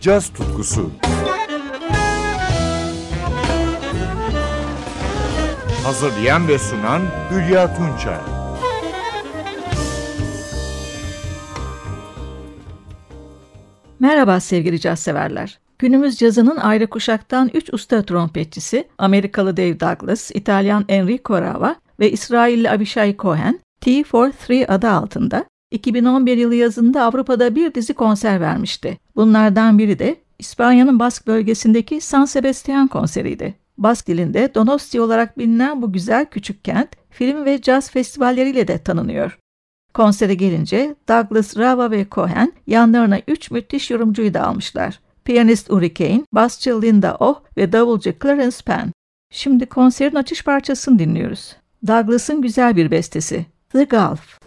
caz tutkusu. Hazırlayan ve sunan Hülya Tunçay. Merhaba sevgili caz severler. Günümüz cazının ayrı kuşaktan 3 usta trompetçisi Amerikalı Dave Douglas, İtalyan Enrico Rava ve İsrailli Avishai Cohen T43 adı altında 2011 yılı yazında Avrupa'da bir dizi konser vermişti. Bunlardan biri de İspanya'nın Bask bölgesindeki San Sebastian konseriydi. Bask dilinde Donosti olarak bilinen bu güzel küçük kent film ve caz festivalleriyle de tanınıyor. Konsere gelince Douglas, Rava ve Cohen yanlarına üç müthiş yorumcuyu da almışlar. Piyanist Uri Kane, basçı Linda Oh ve davulcu Clarence Penn. Şimdi konserin açış parçasını dinliyoruz. Douglas'ın güzel bir bestesi, The Gulf.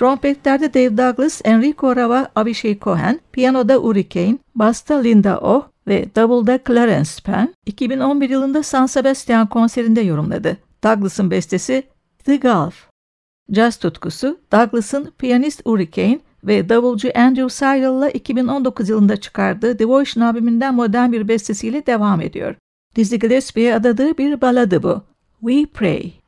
Trompetlerde Dave Douglas, Enrico Rava, Avishai Cohen, piyanoda Uri Kane, basta Linda Oh ve davulda Clarence Penn 2011 yılında San Sebastian konserinde yorumladı. Douglas'ın bestesi The Gulf. Jazz tutkusu Douglas'ın piyanist Uri Kane ve davulcu Andrew Seidel 2019 yılında çıkardığı Devotion albümünden modern bir bestesiyle devam ediyor. Dizzy Gillespie'ye adadığı bir baladı bu. We Pray.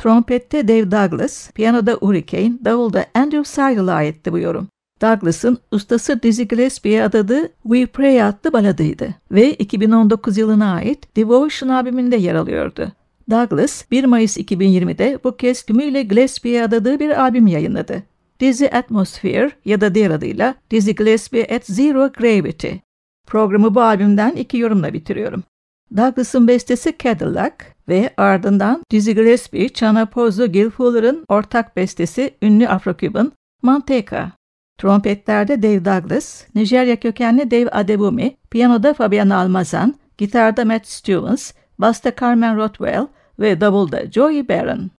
Trompette Dave Douglas, piyanoda Uri Kane, davulda Andrew Seidel'a aitti bu yorum. Douglas'ın ustası Dizzy Gillespie'ye adadığı We Pray adlı baladıydı ve 2019 yılına ait Devotion albümünde yer alıyordu. Douglas 1 Mayıs 2020'de bu kez tümüyle Gillespie'ye adadığı bir albüm yayınladı. Dizzy Atmosphere ya da diğer adıyla Dizzy Gillespie at Zero Gravity. Programı bu albümden iki yorumla bitiriyorum. Douglas'ın bestesi Cadillac ve ardından Dizzy Gillespie, Chana Pozzo, Gil Fuller'ın ortak bestesi ünlü Afro-Cuban Manteca. Trompetlerde Dave Douglas, Nijerya kökenli Dave Adebumi, piyanoda Fabian Almazan, gitarda Matt Stevens, basta Carmen Rothwell ve davulda Joey Barron.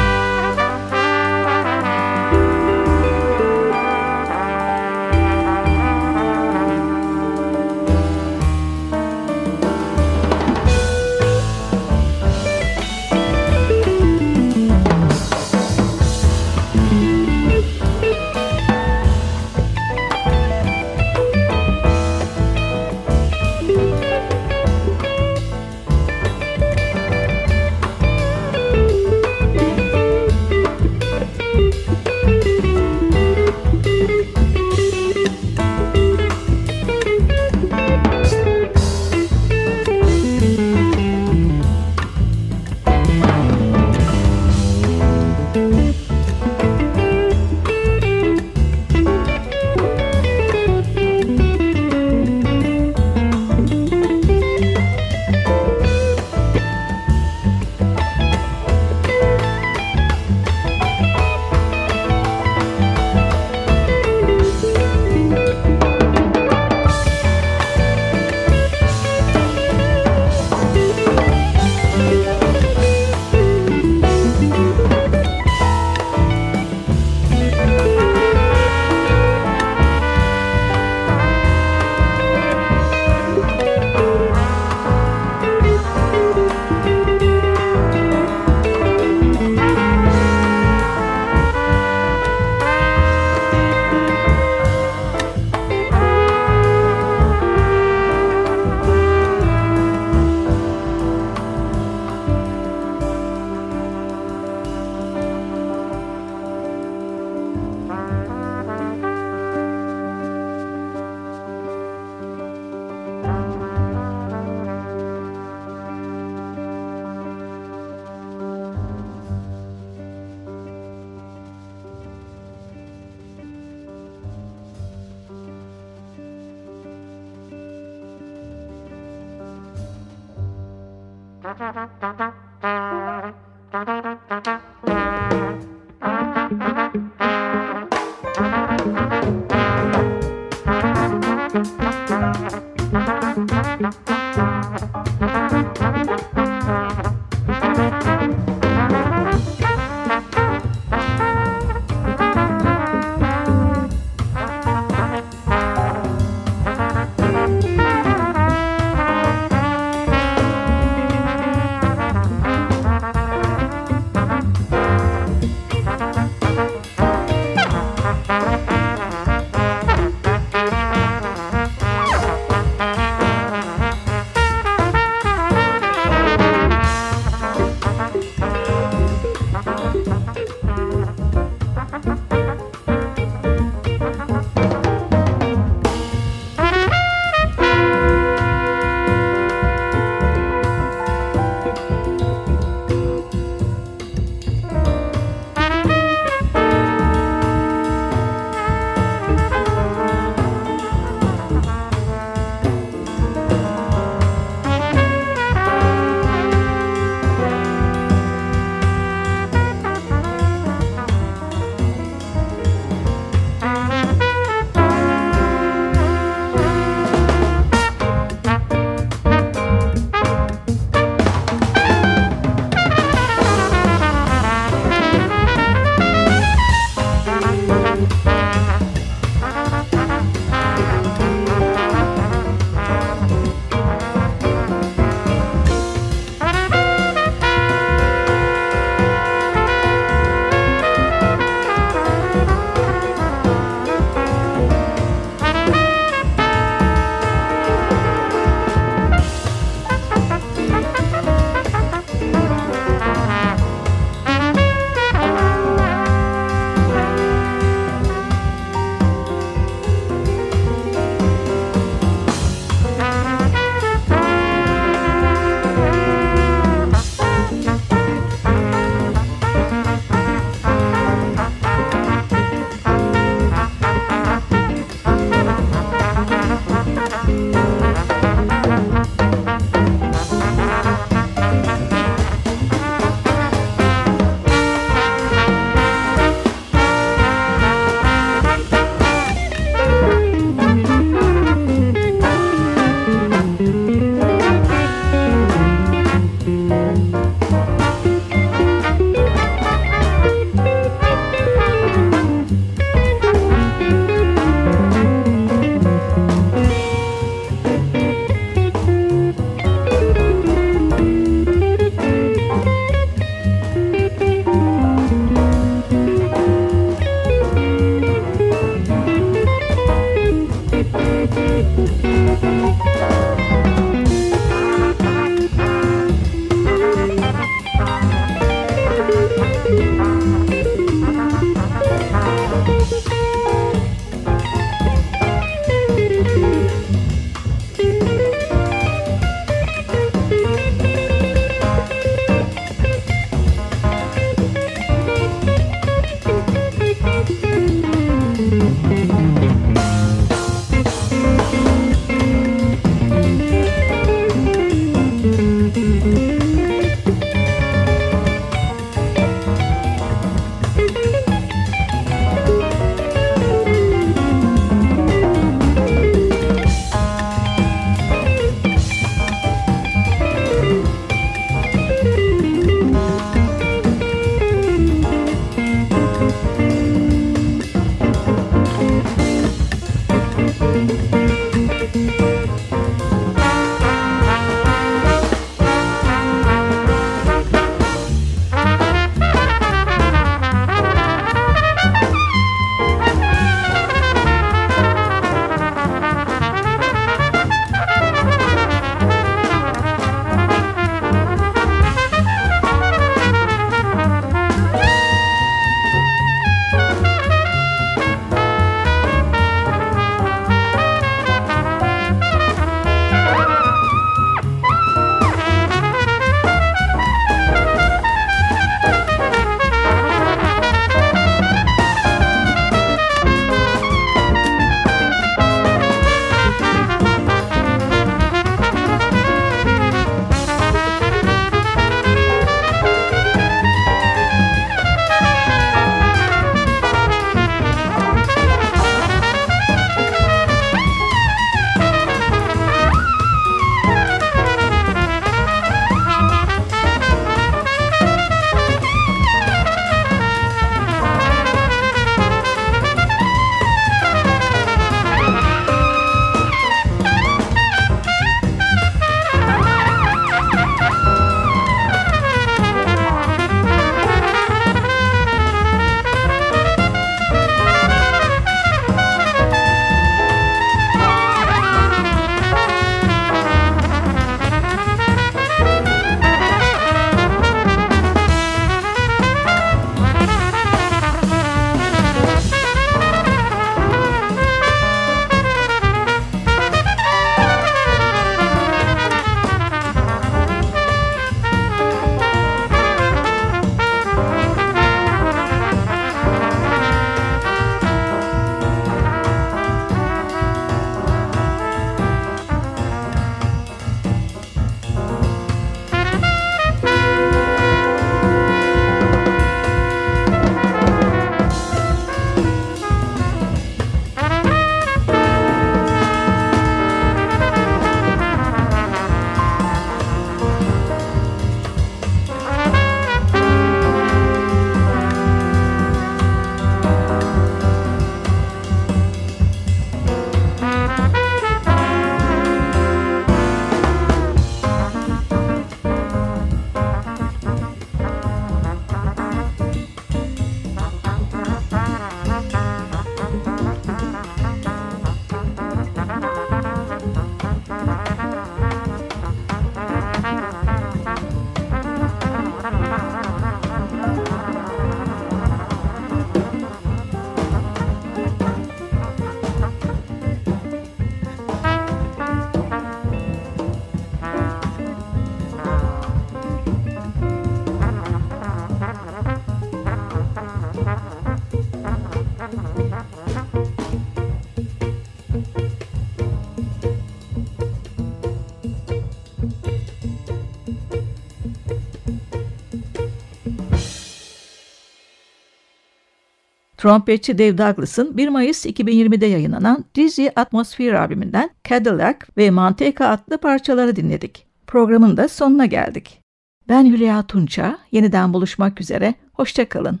Trompetçi Dave Douglas'ın 1 Mayıs 2020'de yayınlanan Dizzy Atmosphere albümünden Cadillac ve Manteca adlı parçaları dinledik. Programın da sonuna geldik. Ben Hülya Tunça, yeniden buluşmak üzere, hoşçakalın.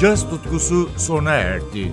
Caz tutkusu sona erdi.